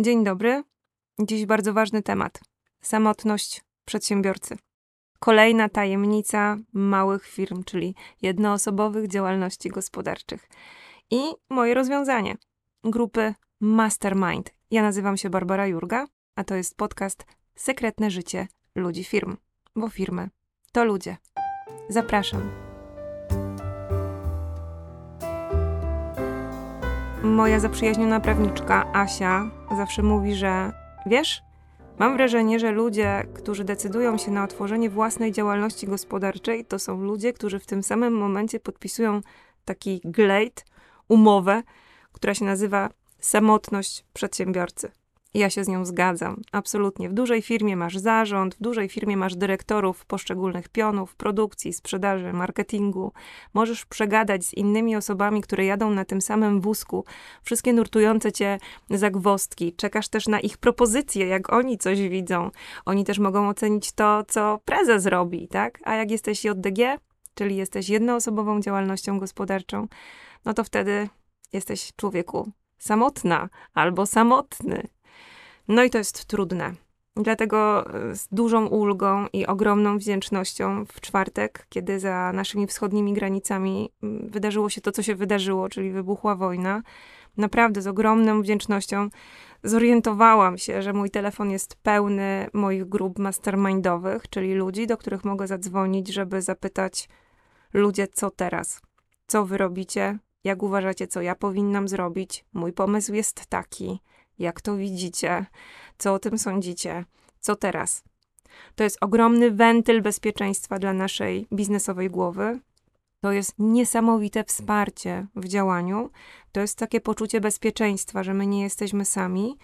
Dzień dobry. Dziś bardzo ważny temat. Samotność przedsiębiorcy. Kolejna tajemnica małych firm, czyli jednoosobowych działalności gospodarczych. I moje rozwiązanie. Grupy Mastermind. Ja nazywam się Barbara Jurga, a to jest podcast Sekretne życie ludzi firm, bo firmy to ludzie. Zapraszam. Moja zaprzyjaźniona prawniczka Asia zawsze mówi, że wiesz, mam wrażenie, że ludzie, którzy decydują się na otworzenie własnej działalności gospodarczej, to są ludzie, którzy w tym samym momencie podpisują taki glejt, umowę, która się nazywa samotność przedsiębiorcy. Ja się z nią zgadzam, absolutnie. W dużej firmie masz zarząd, w dużej firmie masz dyrektorów poszczególnych pionów, produkcji, sprzedaży, marketingu. Możesz przegadać z innymi osobami, które jadą na tym samym wózku, wszystkie nurtujące cię zagwostki. Czekasz też na ich propozycje, jak oni coś widzą. Oni też mogą ocenić to, co prezes robi, tak? A jak jesteś JDG, czyli jesteś jednoosobową działalnością gospodarczą, no to wtedy jesteś człowieku samotna albo samotny. No i to jest trudne. Dlatego e, z dużą ulgą i ogromną wdzięcznością w czwartek, kiedy za naszymi wschodnimi granicami mm, wydarzyło się to, co się wydarzyło, czyli wybuchła wojna, naprawdę z ogromną wdzięcznością zorientowałam się, że mój telefon jest pełny moich grup mastermindowych, czyli ludzi, do których mogę zadzwonić, żeby zapytać ludzie, co teraz? Co wy robicie? Jak uważacie, co ja powinnam zrobić? Mój pomysł jest taki jak to widzicie? Co o tym sądzicie? Co teraz? To jest ogromny wentyl bezpieczeństwa dla naszej biznesowej głowy. To jest niesamowite wsparcie w działaniu. To jest takie poczucie bezpieczeństwa, że my nie jesteśmy sami.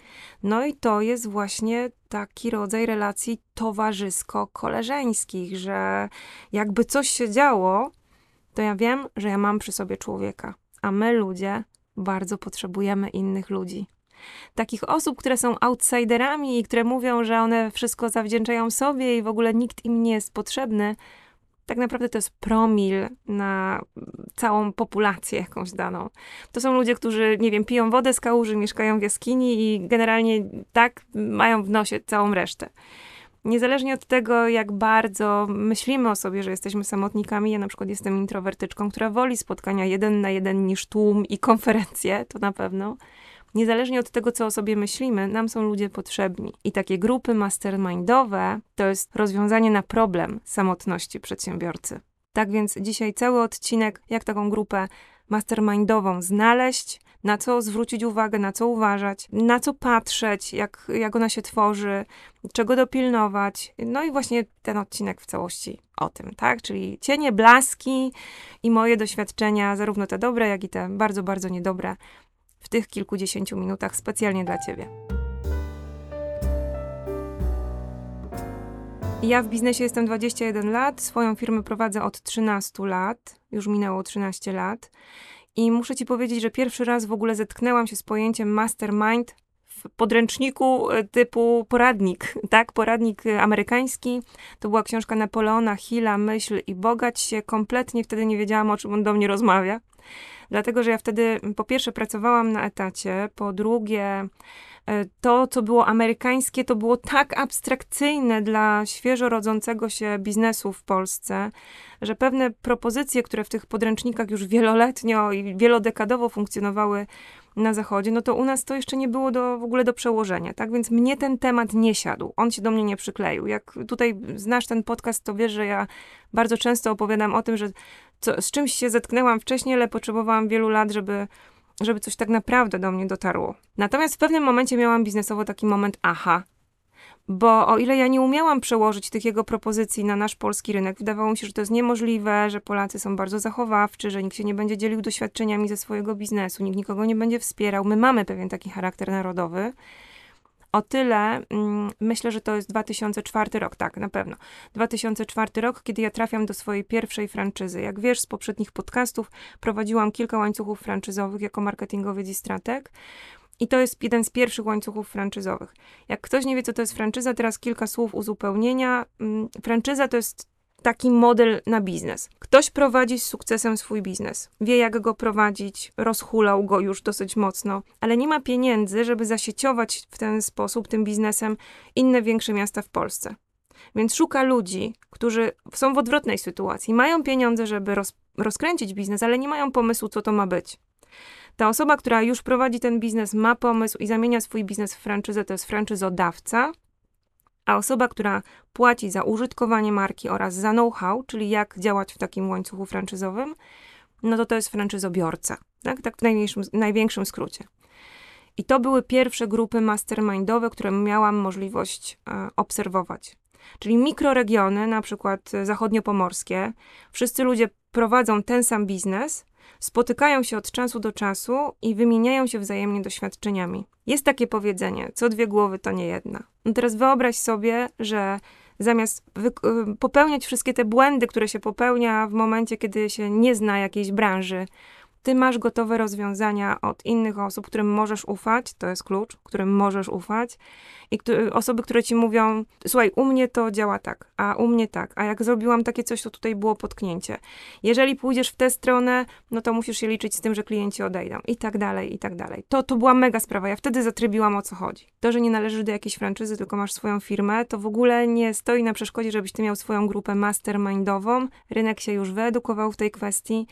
No i to jest właśnie taki rodzaj relacji towarzysko-koleżeńskich, że jakby coś się działo, to ja wiem, że ja mam przy sobie człowieka. A my, ludzie, bardzo potrzebujemy innych ludzi takich osób, które są outsiderami i które mówią, że one wszystko zawdzięczają sobie i w ogóle nikt im nie jest potrzebny, tak naprawdę to jest promil na całą populację jakąś daną. To są ludzie, którzy, nie wiem, piją wodę z kałuży, mieszkają w jaskini i generalnie tak mają w nosie całą resztę. Niezależnie od tego, jak bardzo myślimy o sobie, że jesteśmy samotnikami, ja na przykład jestem introwertyczką, która woli spotkania jeden na jeden niż tłum i konferencje, to na pewno niezależnie od tego, co o sobie myślimy, nam są ludzie potrzebni. I takie grupy mastermindowe to jest rozwiązanie na problem samotności przedsiębiorcy. Tak więc dzisiaj cały odcinek, jak taką grupę mastermindową znaleźć, na co zwrócić uwagę, na co uważać, na co patrzeć, jak, jak ona się tworzy, czego dopilnować. No i właśnie ten odcinek w całości o tym, tak? Czyli cienie, blaski i moje doświadczenia, zarówno te dobre, jak i te bardzo, bardzo niedobre, w tych kilkudziesięciu minutach specjalnie dla Ciebie. Ja w biznesie jestem 21 lat, swoją firmę prowadzę od 13 lat, już minęło 13 lat. I muszę Ci powiedzieć, że pierwszy raz w ogóle zetknęłam się z pojęciem mastermind w podręczniku e, typu poradnik, tak? Poradnik e, amerykański. To była książka Napoleona Hilla, Myśl i Bogać się. Kompletnie wtedy nie wiedziałam, o czym on do mnie rozmawia. Dlatego, że ja wtedy po pierwsze pracowałam na etacie, po drugie e, to, co było amerykańskie, to było tak abstrakcyjne dla świeżo rodzącego się biznesu w Polsce, że pewne propozycje, które w tych podręcznikach już wieloletnio i wielodekadowo funkcjonowały na zachodzie, no to u nas to jeszcze nie było do, w ogóle do przełożenia, tak? Więc mnie ten temat nie siadł. On się do mnie nie przykleił. Jak tutaj znasz ten podcast, to wiesz, że ja bardzo często opowiadam o tym, że co, z czymś się zetknęłam wcześniej, ale potrzebowałam wielu lat, żeby, żeby coś tak naprawdę do mnie dotarło. Natomiast w pewnym momencie miałam biznesowo taki moment, aha, bo o ile ja nie umiałam przełożyć tych jego propozycji na nasz polski rynek, wydawało mi się, że to jest niemożliwe, że Polacy są bardzo zachowawczy, że nikt się nie będzie dzielił doświadczeniami ze swojego biznesu, nikt nikogo nie będzie wspierał. My mamy pewien taki charakter narodowy. O tyle mm, myślę, że to jest 2004 rok, tak, na pewno. 2004 rok, kiedy ja trafiam do swojej pierwszej franczyzy. Jak wiesz z poprzednich podcastów, prowadziłam kilka łańcuchów franczyzowych jako marketingowiec i strateg. I to jest jeden z pierwszych łańcuchów franczyzowych. Jak ktoś nie wie, co to jest franczyza, teraz kilka słów uzupełnienia. Mm, franczyza to jest taki model na biznes. Ktoś prowadzi z sukcesem swój biznes, wie jak go prowadzić, rozhulał go już dosyć mocno, ale nie ma pieniędzy, żeby zasieciować w ten sposób tym biznesem inne większe miasta w Polsce. Więc szuka ludzi, którzy są w odwrotnej sytuacji. Mają pieniądze, żeby roz, rozkręcić biznes, ale nie mają pomysłu, co to ma być. Ta osoba, która już prowadzi ten biznes, ma pomysł i zamienia swój biznes w franczyzę, to jest franczyzodawca, a osoba, która płaci za użytkowanie marki oraz za know-how, czyli jak działać w takim łańcuchu franczyzowym, no to to jest franczyzobiorca. Tak, tak w największym, największym skrócie. I to były pierwsze grupy mastermindowe, które miałam możliwość e, obserwować. Czyli mikroregiony, na przykład zachodniopomorskie, wszyscy ludzie prowadzą ten sam biznes, spotykają się od czasu do czasu i wymieniają się wzajemnie doświadczeniami. Jest takie powiedzenie: co dwie głowy to nie jedna. No teraz wyobraź sobie, że zamiast y, popełniać wszystkie te błędy, które się popełnia w momencie, kiedy się nie zna jakiejś branży, ty masz gotowe rozwiązania od innych osób, którym możesz ufać, to jest klucz, którym możesz ufać, i osoby, które ci mówią, słuchaj, u mnie to działa tak, a u mnie tak, a jak zrobiłam takie coś, to tutaj było potknięcie. Jeżeli pójdziesz w tę stronę, no to musisz się liczyć z tym, że klienci odejdą i tak dalej, i tak dalej. To, to była mega sprawa, ja wtedy zatrybiłam o co chodzi. To, że nie należysz do jakiejś franczyzy, tylko masz swoją firmę, to w ogóle nie stoi na przeszkodzie, żebyś ty miał swoją grupę mastermindową. Rynek się już wyedukował w tej kwestii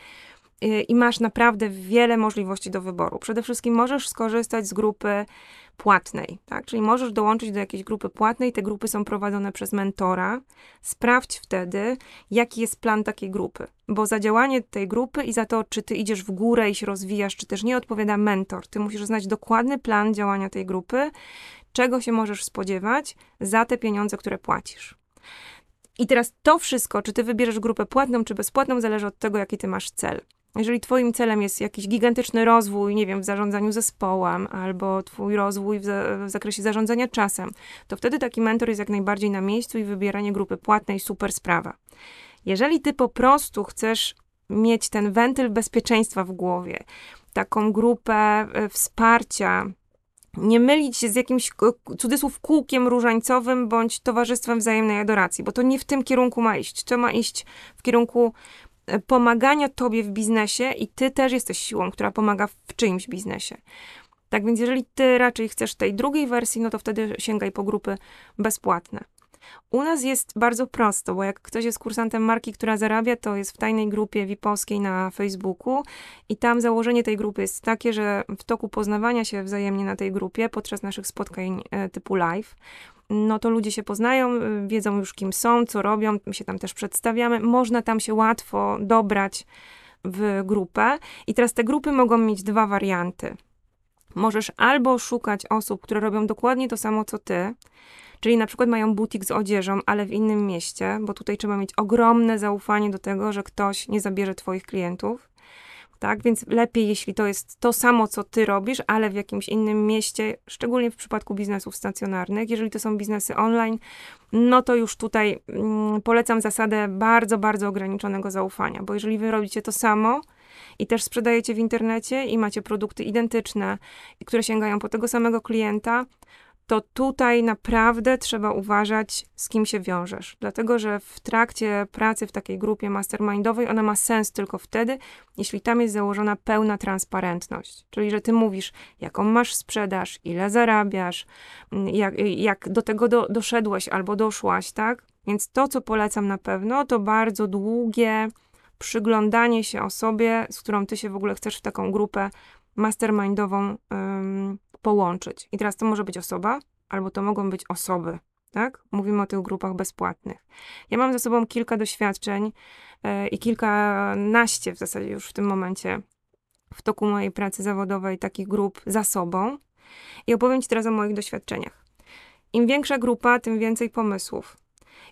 i masz naprawdę wiele możliwości do wyboru. Przede wszystkim możesz skorzystać z grupy płatnej, tak? Czyli możesz dołączyć do jakiejś grupy płatnej, te grupy są prowadzone przez mentora. Sprawdź wtedy, jaki jest plan takiej grupy, bo za działanie tej grupy i za to, czy ty idziesz w górę i się rozwijasz, czy też nie, odpowiada mentor. Ty musisz znać dokładny plan działania tej grupy, czego się możesz spodziewać za te pieniądze, które płacisz. I teraz to wszystko, czy ty wybierzesz grupę płatną, czy bezpłatną, zależy od tego, jaki ty masz cel. Jeżeli Twoim celem jest jakiś gigantyczny rozwój, nie wiem, w zarządzaniu zespołem, albo Twój rozwój w, za, w, zakresie zarządzania czasem, to wtedy taki mentor jest jak najbardziej na miejscu i wybieranie grupy płatnej super sprawa. Jeżeli Ty po prostu chcesz mieć ten wentyl bezpieczeństwa w głowie, taką grupę e, wsparcia, nie mylić się z jakimś cudzysłów kółkiem różańcowym bądź towarzystwem wzajemnej adoracji, bo to nie w tym kierunku ma iść. To ma iść w kierunku pomagania tobie w biznesie i ty też jesteś siłą, która pomaga w czyimś biznesie. Tak więc, jeżeli ty raczej chcesz tej drugiej wersji, no to wtedy sięgaj po grupy bezpłatne. U nas jest bardzo prosto, bo jak ktoś jest kursantem marki, która zarabia, to jest w tajnej grupie VIP-owskiej na Facebooku i tam założenie tej grupy jest takie, że w toku poznawania się wzajemnie na tej grupie, podczas naszych spotkań e, typu live, no to ludzie się poznają, y, wiedzą już kim są, co robią, my się tam też przedstawiamy. Można tam się łatwo dobrać w grupę. I teraz te grupy mogą mieć dwa warianty. Możesz albo szukać osób, które robią dokładnie to samo co ty, czyli na przykład mają butik z odzieżą, ale w innym mieście, bo tutaj trzeba mieć ogromne zaufanie do tego, że ktoś nie zabierze twoich klientów tak? Więc lepiej, jeśli to jest to samo, co ty robisz, ale w jakimś innym mieście, szczególnie w przypadku biznesów stacjonarnych. Jeżeli to są biznesy online, no to już tutaj mm, polecam zasadę bardzo, bardzo ograniczonego zaufania, bo jeżeli wy robicie to samo, i też sprzedajecie w internecie i macie produkty identyczne, które sięgają po tego samego klienta, to tutaj naprawdę trzeba uważać, z kim się wiążesz. Dlatego, że w trakcie pracy w takiej grupie mastermindowej ona ma sens tylko wtedy, jeśli tam jest założona pełna transparentność. Czyli, że ty mówisz, jaką masz sprzedaż, ile zarabiasz, mm, jak, jak do tego do, doszedłeś albo doszłaś, tak? Więc to, co polecam na pewno, to bardzo długie przyglądanie się osobie, z którą ty się w ogóle chcesz w taką grupę mastermindową połączyć. I teraz to może być osoba, albo to mogą być osoby, tak? Mówimy o tych grupach bezpłatnych. Ja mam za sobą kilka doświadczeń yy, i kilkanaście w zasadzie już w tym momencie w toku mojej pracy zawodowej takich grup za sobą i opowiem Ci teraz o moich doświadczeniach. Im większa grupa, tym więcej pomysłów.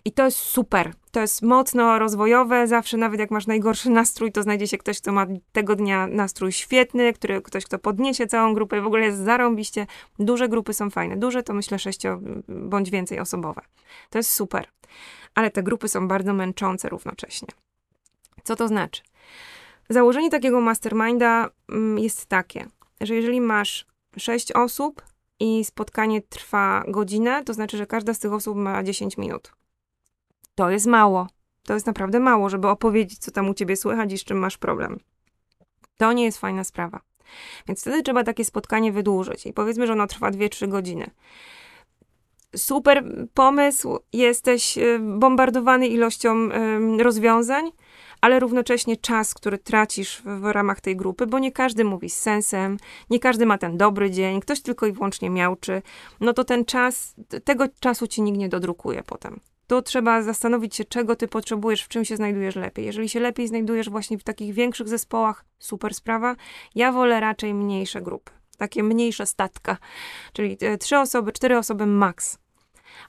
I to jest super. To jest mocno rozwojowe. Zawsze, nawet jak masz najgorszy nastrój, to znajdzie się ktoś, kto ma tego dnia nastrój świetny, który, ktoś, kto podniesie całą grupę. W ogóle jest zarąbiście. Duże grupy są fajne. Duże to myślę sześcio bądź więcej osobowe. To jest super. Ale te grupy są bardzo męczące równocześnie. Co to znaczy? Założenie takiego masterminda mm, jest takie, że jeżeli masz sześć osób i spotkanie trwa godzinę, to znaczy, że każda z tych osób ma 10 minut. To jest mało. To jest naprawdę mało, żeby opowiedzieć, co tam u ciebie słychać i z czym masz problem. To nie jest fajna sprawa. Więc wtedy trzeba takie spotkanie wydłużyć. I powiedzmy, że ono trwa 2-3 godziny. Super pomysł, jesteś y, bombardowany ilością rozwiązań, ale równocześnie czas, który tracisz w, w, ramach tej grupy, bo nie każdy mówi z sensem, nie każdy ma ten dobry dzień, ktoś tylko i wyłącznie miałczy, no to ten czas, tego czasu ci nikt nie dodrukuje potem. To trzeba zastanowić się, czego ty potrzebujesz, w czym się znajdujesz lepiej. Jeżeli się lepiej znajdujesz właśnie w takich większych zespołach, super sprawa. Ja wolę raczej mniejsze grupy, takie mniejsze statka, czyli e, trzy osoby, cztery osoby maks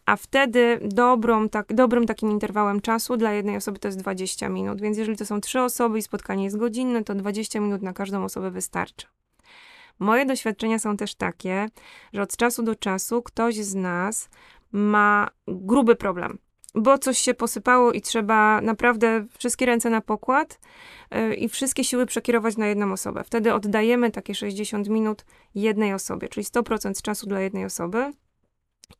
a wtedy dobrą, tak, dobrym takim interwałem czasu dla jednej osoby to jest 20 minut. Więc jeżeli to są trzy osoby i spotkanie jest godzinne, to 20 minut na każdą osobę wystarczy. Moje doświadczenia są też takie, że od czasu do czasu ktoś z nas ma gruby problem, bo coś się posypało i trzeba naprawdę wszystkie ręce na pokład yy, i wszystkie siły przekierować na jedną osobę. Wtedy oddajemy takie 60 minut jednej osobie, czyli 100% czasu dla jednej osoby.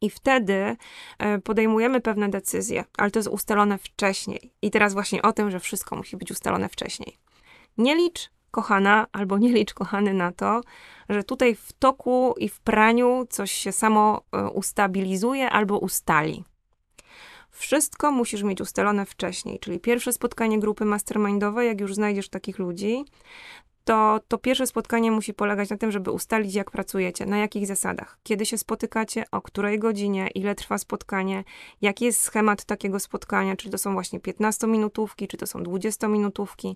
I wtedy e, podejmujemy pewne decyzje, ale to jest ustalone wcześniej. I teraz właśnie o tym, że wszystko musi być ustalone wcześniej. Nie licz, kochana, albo nie licz, kochany, na to, że tutaj w toku i w praniu coś się samo e, ustabilizuje albo ustali. Wszystko musisz mieć ustalone wcześniej, czyli pierwsze spotkanie grupy mastermindowej, jak już znajdziesz takich ludzi, to to pierwsze spotkanie musi polegać na tym, żeby ustalić, jak pracujecie, na jakich zasadach, kiedy się spotykacie, o której godzinie, ile trwa spotkanie, jaki jest schemat takiego spotkania, czy to są właśnie 15-minutówki, czy to są 20-minutówki.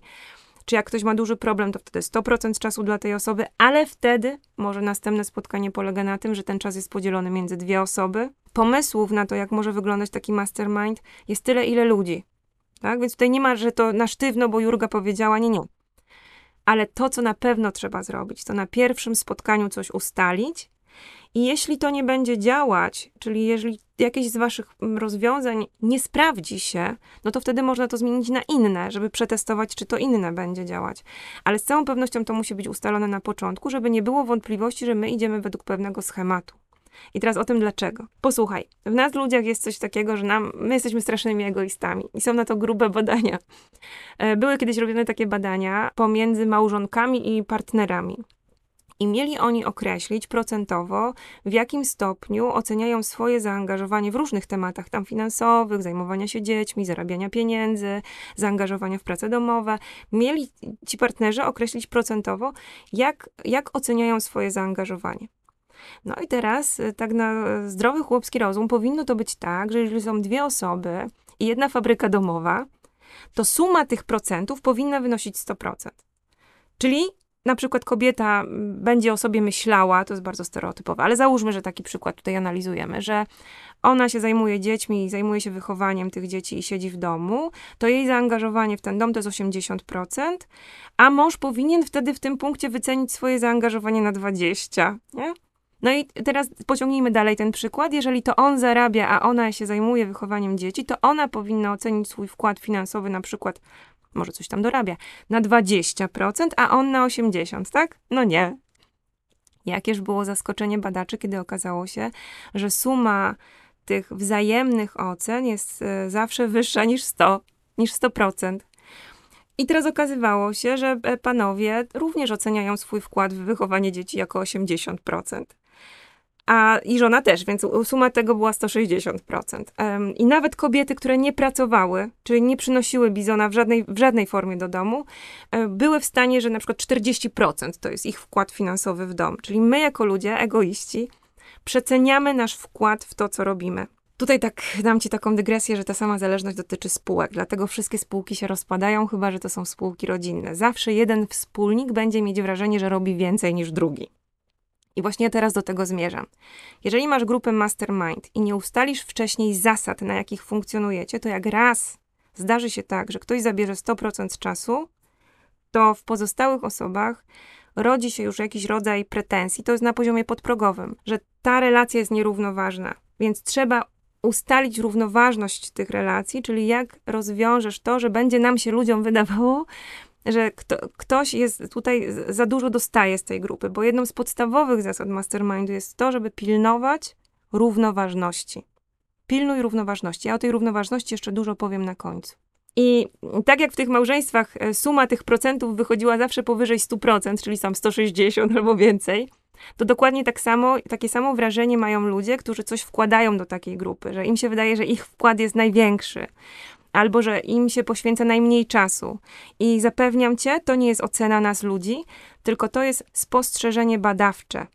Czy jak ktoś ma duży problem, to wtedy 100% czasu dla tej osoby, ale wtedy może następne spotkanie polega na tym, że ten czas jest podzielony między dwie osoby. Pomysłów na to, jak może wyglądać taki mastermind, jest tyle, ile ludzi. Tak? Więc tutaj nie ma, że to na sztywno, bo Jurga powiedziała, nie, nie ale to, co na pewno trzeba zrobić, to na pierwszym spotkaniu coś ustalić. I jeśli to nie będzie działać, czyli jeżeli jakieś z Waszych mm, rozwiązań nie sprawdzi się, no to wtedy można to zmienić na inne, żeby przetestować, czy to inne będzie działać. Ale z całą pewnością to musi być ustalone na początku, żeby nie było wątpliwości, że my idziemy według pewnego schematu. I teraz o tym dlaczego. Posłuchaj, w nas ludziach jest coś takiego, że nam, my jesteśmy strasznymi egoistami i są na to grube badania. E, były kiedyś robione takie badania pomiędzy małżonkami i partnerami. I mieli oni określić procentowo, w jakim stopniu oceniają swoje zaangażowanie w różnych tematach, tam finansowych, zajmowania się dziećmi, zarabiania pieniędzy, zaangażowania w prace domowe. Mieli ci partnerzy określić procentowo, jak, jak oceniają swoje zaangażowanie. No i teraz, y, tak na zdrowy chłopski rozum, powinno to być tak, że jeżeli są dwie osoby i jedna fabryka domowa, to suma tych procentów powinna wynosić 100%. Czyli na przykład kobieta będzie o sobie myślała, to jest bardzo stereotypowe, ale załóżmy, że taki przykład tutaj analizujemy, że ona się zajmuje dziećmi i zajmuje się wychowaniem tych dzieci i siedzi w domu, to jej zaangażowanie w ten dom to jest 80%, a mąż powinien wtedy w tym punkcie wycenić swoje zaangażowanie na 20%, nie? No i teraz pociągnijmy dalej ten przykład. Jeżeli to on zarabia, a ona się zajmuje wychowaniem dzieci, to ona powinna ocenić swój wkład finansowy na przykład, może coś tam dorabia, na 20%, a on na 80%, tak? No nie. Jakież było zaskoczenie badaczy, kiedy okazało się, że suma tych wzajemnych ocen jest e, zawsze wyższa niż 100, niż 100%. I teraz okazywało się, że e, panowie również oceniają swój wkład w wychowanie dzieci jako 80% a i żona też, więc suma tego była 160%. Um, I nawet kobiety, które nie pracowały, czyli nie przynosiły bizona w żadnej, w żadnej formie do domu, um, były w stanie, że na przykład 40% to jest ich wkład finansowy w dom. Czyli my jako ludzie, egoiści, przeceniamy nasz wkład w to, co robimy. Tutaj tak dam ci taką dygresję, że ta sama zależność dotyczy spółek, dlatego wszystkie spółki się rozpadają, chyba że to są spółki rodzinne. Zawsze jeden wspólnik będzie mieć wrażenie, że robi więcej niż drugi. I właśnie teraz do tego zmierzam. Jeżeli masz grupę mastermind i nie ustalisz wcześniej zasad, na jakich funkcjonujecie, to jak raz zdarzy się tak, że ktoś zabierze 100% czasu, to w pozostałych osobach rodzi się już jakiś rodzaj pretensji, to jest na poziomie podprogowym, że ta relacja jest nierównoważna, więc trzeba ustalić równoważność tych relacji, czyli jak rozwiążesz to, że będzie nam się ludziom wydawało, że kto, ktoś jest tutaj za dużo dostaje z tej grupy, bo jedną z podstawowych zasad mastermindu jest to, żeby pilnować równoważności. Pilnuj równoważności. Ja o tej równoważności jeszcze dużo powiem na końcu. I tak jak w tych małżeństwach e, suma tych procentów wychodziła zawsze powyżej 100%, czyli sam 160 albo więcej, to dokładnie tak samo, takie samo wrażenie mają ludzie, którzy coś wkładają do takiej grupy, że im się wydaje, że ich wkład jest największy, albo że im się poświęca najmniej czasu. I zapewniam cię, to nie jest ocena nas ludzi, tylko to jest spostrzeżenie badawcze.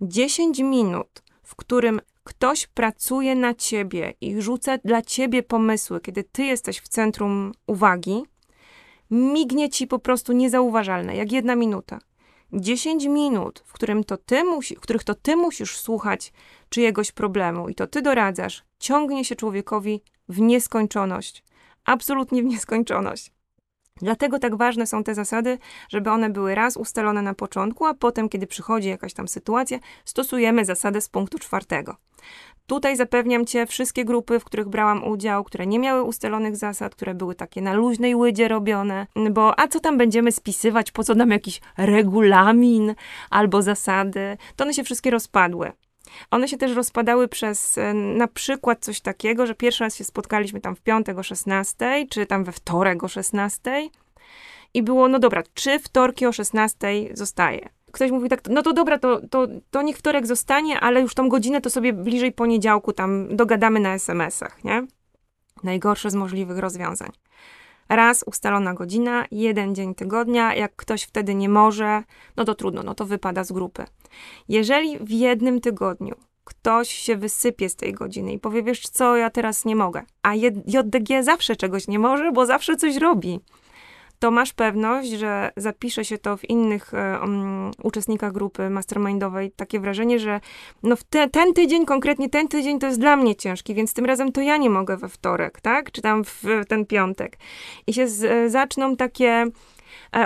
10 minut, w którym ktoś pracuje na ciebie i rzuca dla ciebie pomysły, kiedy ty jesteś w centrum uwagi, mignie ci po prostu niezauważalne, jak jedna minuta. 10 minut, w, którym to ty musi, w których to ty musisz słuchać czyjegoś problemu i to ty doradzasz, ciągnie się człowiekowi w nieskończoność. Absolutnie w nieskończoność. Dlatego tak ważne są te zasady, żeby one były raz ustalone na początku, a potem, kiedy przychodzi jakaś tam sytuacja, stosujemy zasadę z punktu czwartego. Tutaj zapewniam Cię, wszystkie grupy, w których brałam udział, które nie miały ustalonych zasad, które były takie na luźnej łydzie robione, bo a co tam będziemy spisywać, po co nam jakiś regulamin albo zasady, to one się wszystkie rozpadły. One się też rozpadały przez e, na przykład coś takiego, że pierwszy raz się spotkaliśmy tam w piątek o 16, czy tam we wtorek o 16 i było, no dobra, czy wtorki o 16 zostaje? Ktoś mówi tak, no to dobra, to, to, to niech wtorek zostanie, ale już tą godzinę to sobie bliżej poniedziałku tam dogadamy na SMS-ach, nie? Najgorsze z możliwych rozwiązań. Raz ustalona godzina, jeden dzień tygodnia. Jak ktoś wtedy nie może, no to trudno, no to wypada z grupy. Jeżeli w jednym tygodniu ktoś się wysypie z tej godziny i powie, wiesz co, ja teraz nie mogę, a JDG zawsze czegoś nie może, bo zawsze coś robi to masz pewność, że zapisze się to w innych um, uczestnikach grupy mastermindowej takie wrażenie, że no te, ten tydzień, konkretnie ten tydzień to jest dla mnie ciężki, więc tym razem to ja nie mogę we wtorek, tak? Czy tam w ten piątek. I się z, zaczną takie E,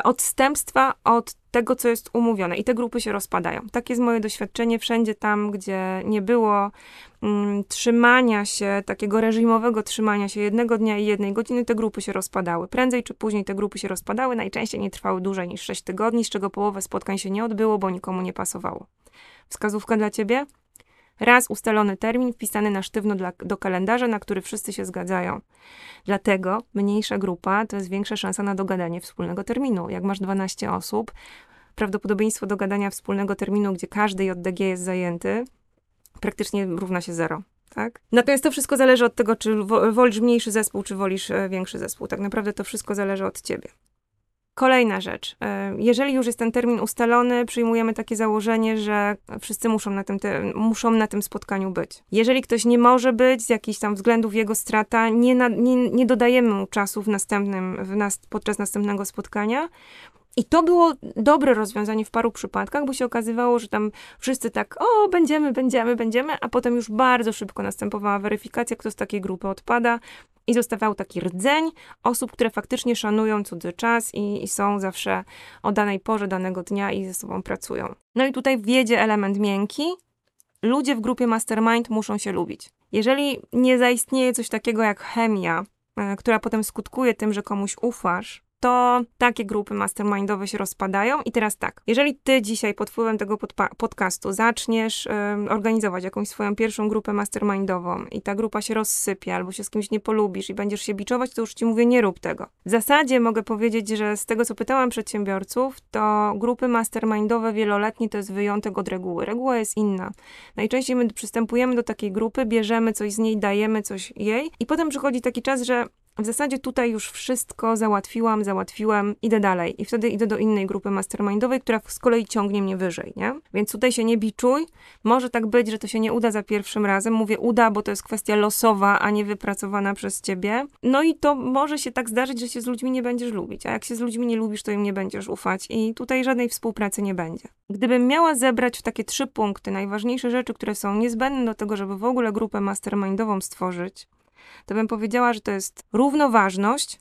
odstępstwa od tego, co jest umówione. I te grupy się rozpadają. Tak jest moje doświadczenie wszędzie tam, gdzie nie było mm, trzymania się, takiego reżimowego trzymania się jednego dnia i jednej godziny, te grupy się rozpadały. Prędzej czy później te grupy się rozpadały. Najczęściej nie trwały dłużej niż 6 tygodni, z czego połowę spotkań się nie odbyło, bo nikomu nie pasowało. Wskazówka dla ciebie? Raz ustalony termin wpisany na sztywno dla, do kalendarza, na który wszyscy się zgadzają. Dlatego mniejsza grupa to jest większa szansa na dogadanie wspólnego terminu. Jak masz 12 osób, prawdopodobieństwo dogadania wspólnego terminu, gdzie każdy JDG jest zajęty, praktycznie równa się zero. Tak? Natomiast to wszystko zależy od tego, czy wolisz mniejszy zespół, czy wolisz e, większy zespół. Tak naprawdę to wszystko zależy od ciebie. Kolejna rzecz. E, jeżeli już jest ten termin ustalony, przyjmujemy takie założenie, że wszyscy muszą na tym, te, muszą na tym spotkaniu być. Jeżeli ktoś nie może być z jakichś tam względów jego strata, nie, na, nie, nie dodajemy mu czasu w następnym, w nas, podczas następnego spotkania, i to było dobre rozwiązanie w paru przypadkach, bo się okazywało, że tam wszyscy tak, o, będziemy, będziemy, będziemy, a potem już bardzo szybko następowała weryfikacja, kto z takiej grupy odpada i zostawał taki rdzeń osób, które faktycznie szanują cudzy czas i, i są zawsze o danej porze danego dnia i ze sobą pracują. No i tutaj wjedzie element miękki. Ludzie w grupie mastermind muszą się lubić. Jeżeli nie zaistnieje coś takiego jak chemia, e, która potem skutkuje tym, że komuś ufasz, to takie grupy mastermindowe się rozpadają. I teraz tak, jeżeli ty dzisiaj pod wpływem tego podcastu zaczniesz organizować jakąś swoją pierwszą grupę mastermindową i ta grupa się rozsypie, albo się z kimś nie polubisz i będziesz się biczować, to już ci mówię, nie rób tego. W zasadzie mogę powiedzieć, że z tego, co pytałam przedsiębiorców, to grupy mastermindowe wieloletnie to jest wyjątek od reguły. Reguła jest inna. Najczęściej my przystępujemy do takiej grupy, bierzemy coś z niej, dajemy coś jej i potem przychodzi taki czas, że w zasadzie tutaj już wszystko załatwiłam, załatwiłem, idę dalej. I wtedy idę do innej grupy mastermindowej, która z kolei ciągnie mnie wyżej, nie? Więc tutaj się nie biczuj. Może tak być, że to się nie uda za pierwszym razem. Mówię uda, bo to jest kwestia losowa, a nie wypracowana przez ciebie. No i to może się tak zdarzyć, że się z ludźmi nie będziesz lubić. A jak się z ludźmi nie lubisz, to im nie będziesz ufać. I tutaj żadnej współpracy nie będzie. Gdybym miała zebrać w takie trzy punkty najważniejsze rzeczy, które są niezbędne do tego, żeby w ogóle grupę mastermindową stworzyć, to bym powiedziała, że to jest równoważność,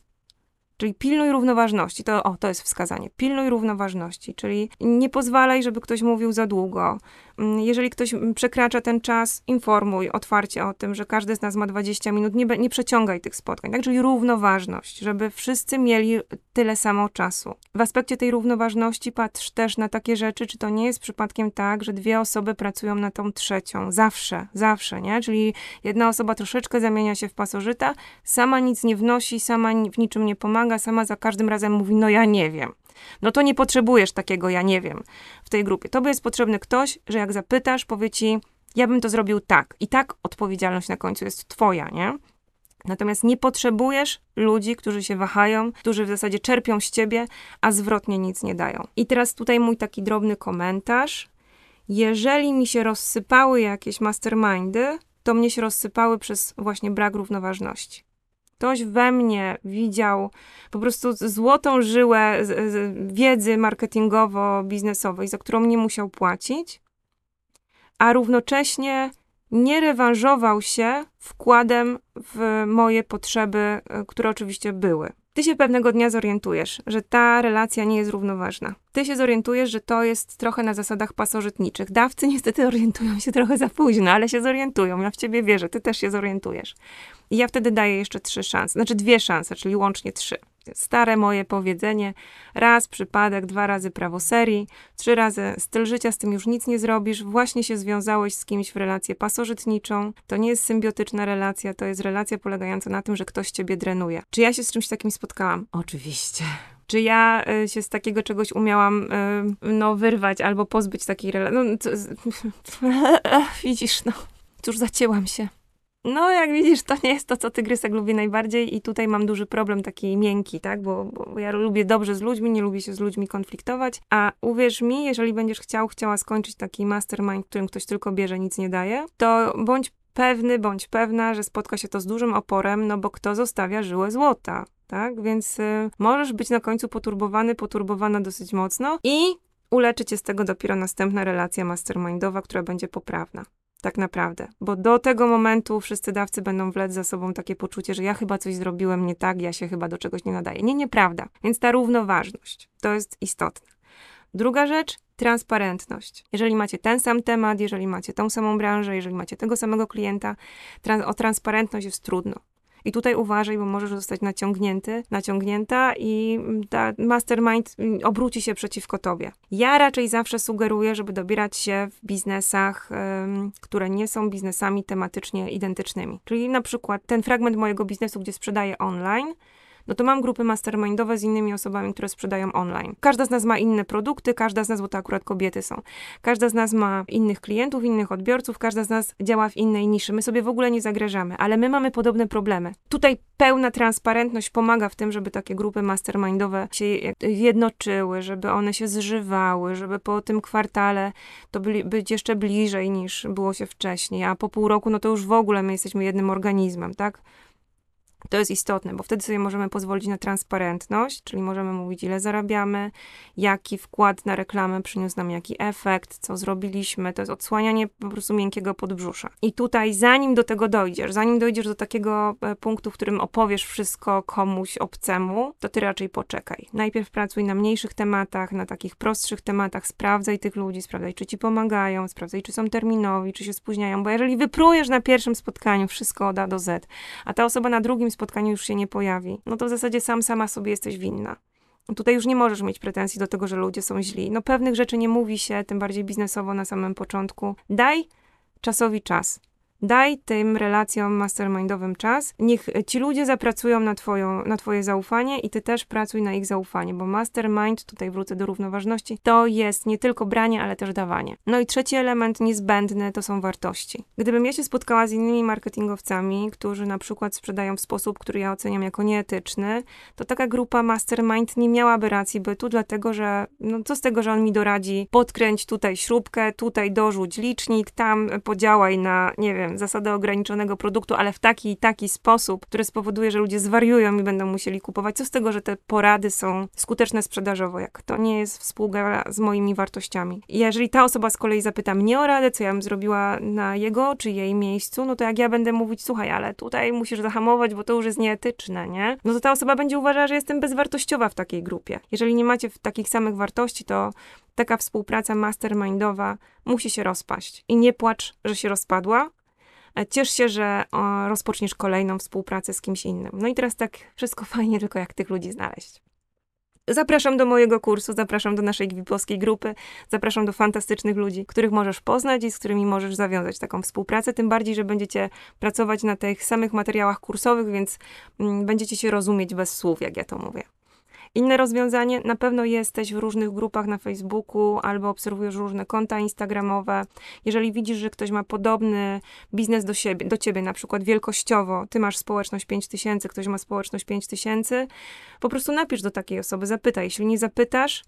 Czyli pilnuj równoważności. To, o, to jest wskazanie. Pilnuj równoważności, czyli nie pozwalaj, żeby ktoś mówił za długo. Mm, jeżeli ktoś przekracza ten czas, informuj otwarcie o tym, że każdy z nas ma 20 minut. Nie, nie przeciągaj tych spotkań. Tak? Czyli równoważność, żeby wszyscy mieli tyle samo czasu. W aspekcie tej równoważności patrz też na takie rzeczy, czy to nie jest przypadkiem tak, że dwie osoby pracują na tą trzecią. Zawsze, zawsze, nie? Czyli jedna osoba troszeczkę zamienia się w pasożyta, sama nic nie wnosi, sama w niczym nie pomaga, sama za każdym razem mówi, no ja nie wiem. No to nie potrzebujesz takiego, ja nie wiem, w tej grupie. Tobie jest potrzebny ktoś, że jak zapytasz, powie ci, ja bym to zrobił tak. I tak odpowiedzialność na końcu jest twoja, nie? Natomiast nie potrzebujesz ludzi, którzy się wahają, którzy w zasadzie czerpią z ciebie, a zwrotnie nic nie dają. I teraz tutaj mój taki drobny komentarz. Jeżeli mi się rozsypały jakieś mastermindy, to mnie się rozsypały przez właśnie brak równoważności. Ktoś we mnie widział po prostu złotą żyłę wiedzy marketingowo-biznesowej, za którą nie musiał płacić, a równocześnie nie rewanżował się wkładem w moje potrzeby, które oczywiście były. Ty się pewnego dnia zorientujesz, że ta relacja nie jest równoważna. Ty się zorientujesz, że to jest trochę na zasadach pasożytniczych. Dawcy niestety orientują się trochę za późno, ale się zorientują. Ja w ciebie wierzę, ty też się zorientujesz. I ja wtedy daję jeszcze trzy szanse, znaczy dwie szanse, czyli łącznie trzy. Stare moje powiedzenie, raz przypadek, dwa razy prawo serii, trzy razy styl życia, z tym już nic nie zrobisz, właśnie się związałeś z kimś w relację pasożytniczą, to nie jest symbiotyczna relacja, to jest relacja polegająca na tym, że ktoś ciebie drenuje. Czy ja się z czymś takim spotkałam? Oczywiście. Czy ja y, się z takiego czegoś umiałam y, no, wyrwać albo pozbyć takiej relacji? No, widzisz, no, cóż, zacięłam się. No, jak widzisz, to nie jest to, co tygrysek lubi najbardziej i tutaj mam duży problem taki miękki, tak, bo, bo, ja lubię dobrze z ludźmi, nie lubię się z ludźmi konfliktować, a uwierz mi, jeżeli będziesz chciał, chciała skończyć taki mastermind, którym ktoś tylko bierze, nic nie daje, to bądź pewny, bądź pewna, że spotka się to z dużym oporem, no bo kto zostawia żyłę złota, tak, więc y, możesz być na końcu poturbowany, poturbowana dosyć mocno i uleczy cię z tego dopiero następna relacja mastermindowa, która będzie poprawna tak naprawdę. Bo do tego momentu wszyscy dawcy będą wlec za sobą takie poczucie, że ja chyba coś zrobiłem nie tak, ja się chyba do czegoś nie nadaję. Nie, nieprawda. Więc ta równoważność to jest istotne. Druga rzecz, transparentność. Jeżeli macie ten sam temat, jeżeli macie tą samą branżę, jeżeli macie tego samego klienta, o transparentność jest trudno. I tutaj uważaj, bo możesz zostać naciągnięty, naciągnięta i ta mastermind obróci się przeciwko tobie. Ja raczej zawsze sugeruję, żeby dobierać się w biznesach, um, które nie są biznesami tematycznie identycznymi. Czyli na przykład ten fragment mojego biznesu, gdzie sprzedaję online, no to mam grupy mastermindowe z innymi osobami, które sprzedają online. Każda z nas ma inne produkty, każda z nas, bo to akurat kobiety są, każda z nas ma innych klientów, innych odbiorców, każda z nas działa w innej niszy. My sobie w ogóle nie zagrażamy, ale my mamy podobne problemy. Tutaj pełna transparentność pomaga w tym, żeby takie grupy mastermindowe się jednoczyły, żeby one się zżywały, żeby po tym kwartale to byli, być jeszcze bliżej niż było się wcześniej, a po pół roku, no to już w ogóle my jesteśmy jednym organizmem, tak? To jest istotne, bo wtedy sobie możemy pozwolić na transparentność, czyli możemy mówić, ile zarabiamy, jaki wkład na reklamę przyniósł nam jaki efekt, co zrobiliśmy. To jest odsłanianie po prostu miękkiego podbrzusza. I tutaj, zanim do tego dojdziesz, zanim dojdziesz do takiego e, punktu, w którym opowiesz wszystko komuś obcemu, to ty raczej poczekaj. Najpierw pracuj na mniejszych tematach, na takich prostszych tematach, sprawdzaj tych ludzi, sprawdzaj, czy ci pomagają, sprawdzaj, czy są terminowi, czy się spóźniają, bo jeżeli wyprujesz na pierwszym spotkaniu wszystko od A do Z, a ta osoba na drugim spotkaniu już się nie pojawi, no to w zasadzie sam sama sobie jesteś winna. Tutaj już nie możesz mieć pretensji do tego, że ludzie są źli. No pewnych rzeczy nie mówi się, tym bardziej biznesowo na samym początku. Daj czasowi czas. Daj tym relacjom mastermindowym czas. Niech ci ludzie zapracują na, twoją, na twoje zaufanie i ty też pracuj na ich zaufanie, bo mastermind, tutaj wrócę do równoważności, to jest nie tylko branie, ale też dawanie. No i trzeci element niezbędny to są wartości. Gdybym ja się spotkała z innymi marketingowcami, którzy na przykład sprzedają w sposób, który ja oceniam jako nieetyczny, to taka grupa mastermind nie miałaby racji bytu, dlatego że no co z tego, że on mi doradzi, podkręć tutaj śrubkę, tutaj dorzuć licznik, tam podziałaj na, nie wiem, zasadę ograniczonego produktu, ale w taki i taki sposób, który spowoduje, że ludzie zwariują i będą musieli kupować. Co z tego, że te porady są skuteczne sprzedażowo, jak to nie jest współgra z moimi wartościami. Jeżeli ta osoba z kolei zapyta mnie o radę, co ja bym zrobiła na jego czy jej miejscu, no to jak ja będę mówić, słuchaj, ale tutaj musisz zahamować, bo to już jest nieetyczne, nie? No to ta osoba będzie uważała, że jestem bezwartościowa w takiej grupie. Jeżeli nie macie takich samych wartości, to taka współpraca mastermindowa musi się rozpaść. I nie płacz, że się rozpadła. E, ciesz się, że rozpoczniesz kolejną współpracę z kimś innym. No i teraz tak wszystko fajnie, tylko jak tych ludzi znaleźć. Zapraszam do mojego kursu, zapraszam do naszej gwipowskiej grupy, zapraszam do fantastycznych ludzi, których możesz poznać i z którymi możesz zawiązać taką współpracę, tym bardziej, że będziecie pracować na tych samych materiałach kursowych, więc mm, będziecie się rozumieć bez słów, jak ja to mówię. Inne rozwiązanie, na pewno jesteś w różnych grupach na Facebooku albo obserwujesz różne konta instagramowe. Jeżeli widzisz, że ktoś ma podobny biznes do siebie, do ciebie, na przykład wielkościowo, ty masz społeczność 5000, ktoś ma społeczność 5000, po prostu napisz do takiej osoby, zapytaj. Jeśli nie zapytasz,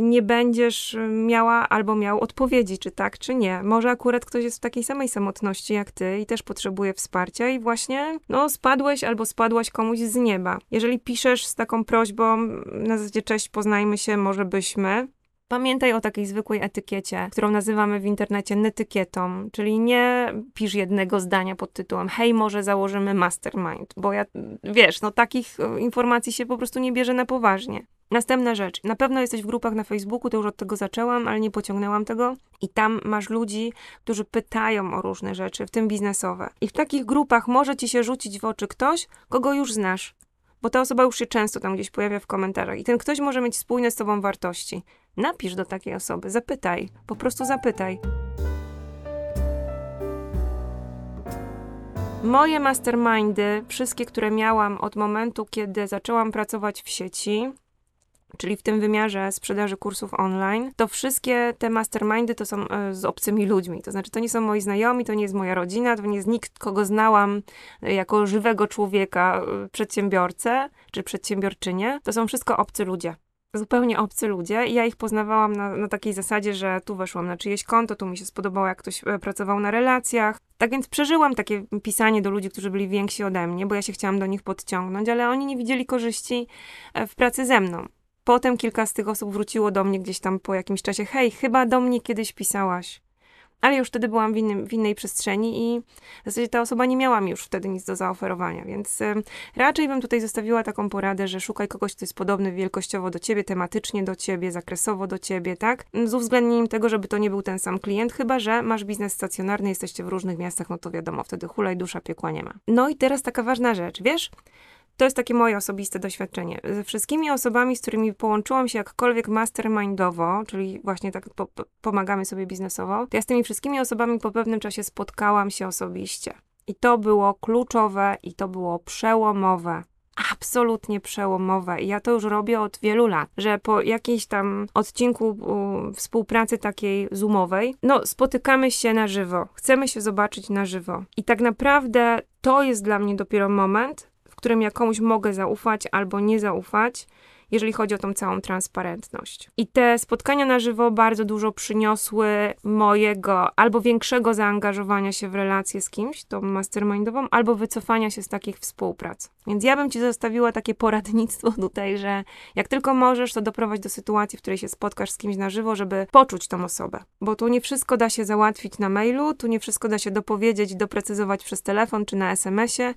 nie będziesz miała albo miał odpowiedzi, czy tak, czy nie. Może akurat ktoś jest w takiej samej samotności jak ty i też potrzebuje wsparcia i właśnie, no, spadłeś albo spadłaś komuś z nieba. Jeżeli piszesz z taką prośbą, na zasadzie cześć, poznajmy się, może byśmy, Pamiętaj o takiej zwykłej etykiecie, którą nazywamy w internecie netykietą, czyli nie pisz jednego zdania pod tytułem hej, może założymy mastermind, bo ja, wiesz, no takich e, informacji się po prostu nie bierze na poważnie. Następna rzecz. Na pewno jesteś w grupach na Facebooku, to już od tego zaczęłam, ale nie pociągnęłam tego. I tam masz ludzi, którzy pytają o różne rzeczy, w tym biznesowe. I w takich grupach może ci się rzucić w oczy ktoś, kogo już znasz. Bo ta osoba już się często tam gdzieś pojawia w komentarzach. I ten ktoś może mieć spójne z tobą wartości. Napisz do takiej osoby, zapytaj. Po prostu zapytaj. Moje mastermindy, wszystkie, które miałam od momentu, kiedy zaczęłam pracować w sieci, czyli w tym wymiarze sprzedaży kursów online, to wszystkie te mastermindy to są e, z obcymi ludźmi. To znaczy, to nie są moi znajomi, to nie jest moja rodzina, to nie jest nikt, kogo znałam e, jako żywego człowieka, e, przedsiębiorcę czy przedsiębiorczynię. To są wszystko obcy ludzie zupełnie obcy ludzie ja ich poznawałam na, na, takiej zasadzie, że tu weszłam na czyjeś konto, tu mi się spodobało, jak ktoś pracował na relacjach. Tak więc przeżyłam takie pisanie do ludzi, którzy byli więksi ode mnie, bo ja się chciałam do nich podciągnąć, ale oni nie widzieli korzyści w pracy ze mną. Potem kilka z tych osób wróciło do mnie gdzieś tam po jakimś czasie. Hej, chyba do mnie kiedyś pisałaś. Ale już wtedy byłam w, innym, w innej przestrzeni i w zasadzie ta osoba nie miała mi już wtedy nic do zaoferowania, więc y, raczej bym tutaj zostawiła taką poradę, że szukaj kogoś, kto jest podobny wielkościowo do ciebie, tematycznie do ciebie, zakresowo do ciebie, tak? Z uwzględnieniem tego, żeby to nie był ten sam klient, chyba że masz biznes stacjonarny, jesteście w różnych miastach, no to wiadomo, wtedy hulaj dusza, piekła nie ma. No i teraz taka ważna rzecz, wiesz? To jest takie moje osobiste doświadczenie. Ze wszystkimi osobami, z którymi połączyłam się jakkolwiek mastermindowo, czyli właśnie tak po, po, pomagamy sobie biznesowo, to ja z tymi wszystkimi osobami po pewnym czasie spotkałam się osobiście. I to było kluczowe i to było przełomowe absolutnie przełomowe i ja to już robię od wielu lat, że po jakiejś tam odcinku u, współpracy takiej zoomowej, no spotykamy się na żywo, chcemy się zobaczyć na żywo i tak naprawdę to jest dla mnie dopiero moment, którym ja komuś mogę zaufać albo nie zaufać, jeżeli chodzi o tą całą transparentność. I te spotkania na żywo bardzo dużo przyniosły mojego albo większego zaangażowania się w relację z kimś, tą mastermindową, albo wycofania się z takich współprac. Więc ja bym ci zostawiła takie poradnictwo tutaj, że jak tylko możesz, to doprowadź do sytuacji, w której się spotkasz z kimś na żywo, żeby poczuć tą osobę. Bo tu nie wszystko da się załatwić na mailu, tu nie wszystko da się dopowiedzieć, doprecyzować przez telefon czy na SMS-ie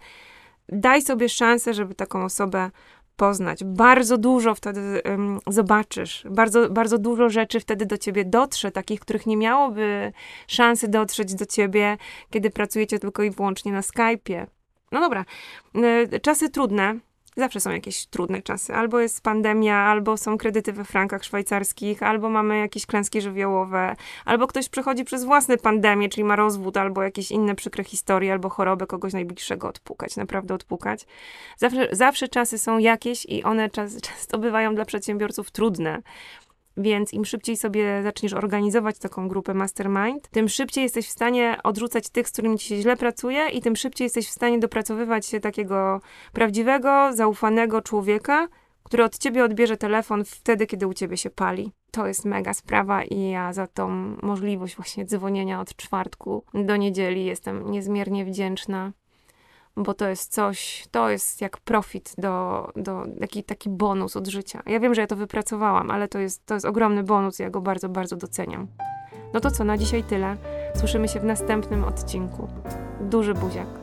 daj sobie szansę, żeby taką osobę poznać. Bardzo dużo wtedy um, zobaczysz, bardzo, bardzo dużo rzeczy wtedy do ciebie dotrze, takich, których nie miałoby szansy dotrzeć do ciebie, kiedy pracujecie tylko i wyłącznie na Skype'ie. No dobra, y, czasy trudne, Zawsze są jakieś trudne czasy. Albo jest pandemia, albo są kredyty we frankach szwajcarskich, albo mamy jakieś klęski żywiołowe, albo ktoś przechodzi przez własne pandemie, czyli ma rozwód, albo jakieś inne przykre historie, albo chorobę kogoś najbliższego odpukać, naprawdę odpukać. Zawsze, zawsze czasy są jakieś i one czas, często bywają dla przedsiębiorców trudne. Więc im szybciej sobie zaczniesz organizować taką grupę mastermind, tym szybciej jesteś w stanie odrzucać tych, z którymi ci się źle pracuje i tym szybciej jesteś w stanie dopracowywać się takiego prawdziwego, zaufanego człowieka, który od ciebie odbierze telefon wtedy, kiedy u ciebie się pali. To jest mega sprawa i ja za tą możliwość właśnie dzwonienia od czwartku do niedzieli jestem niezmiernie wdzięczna, bo to jest coś, to jest jak profit do, do taki, taki bonus od życia. Ja wiem, że ja to wypracowałam, ale to jest, to jest ogromny bonus, ja go bardzo, bardzo doceniam. No to co, na dzisiaj tyle. Słyszymy się w następnym odcinku. Duży buziak.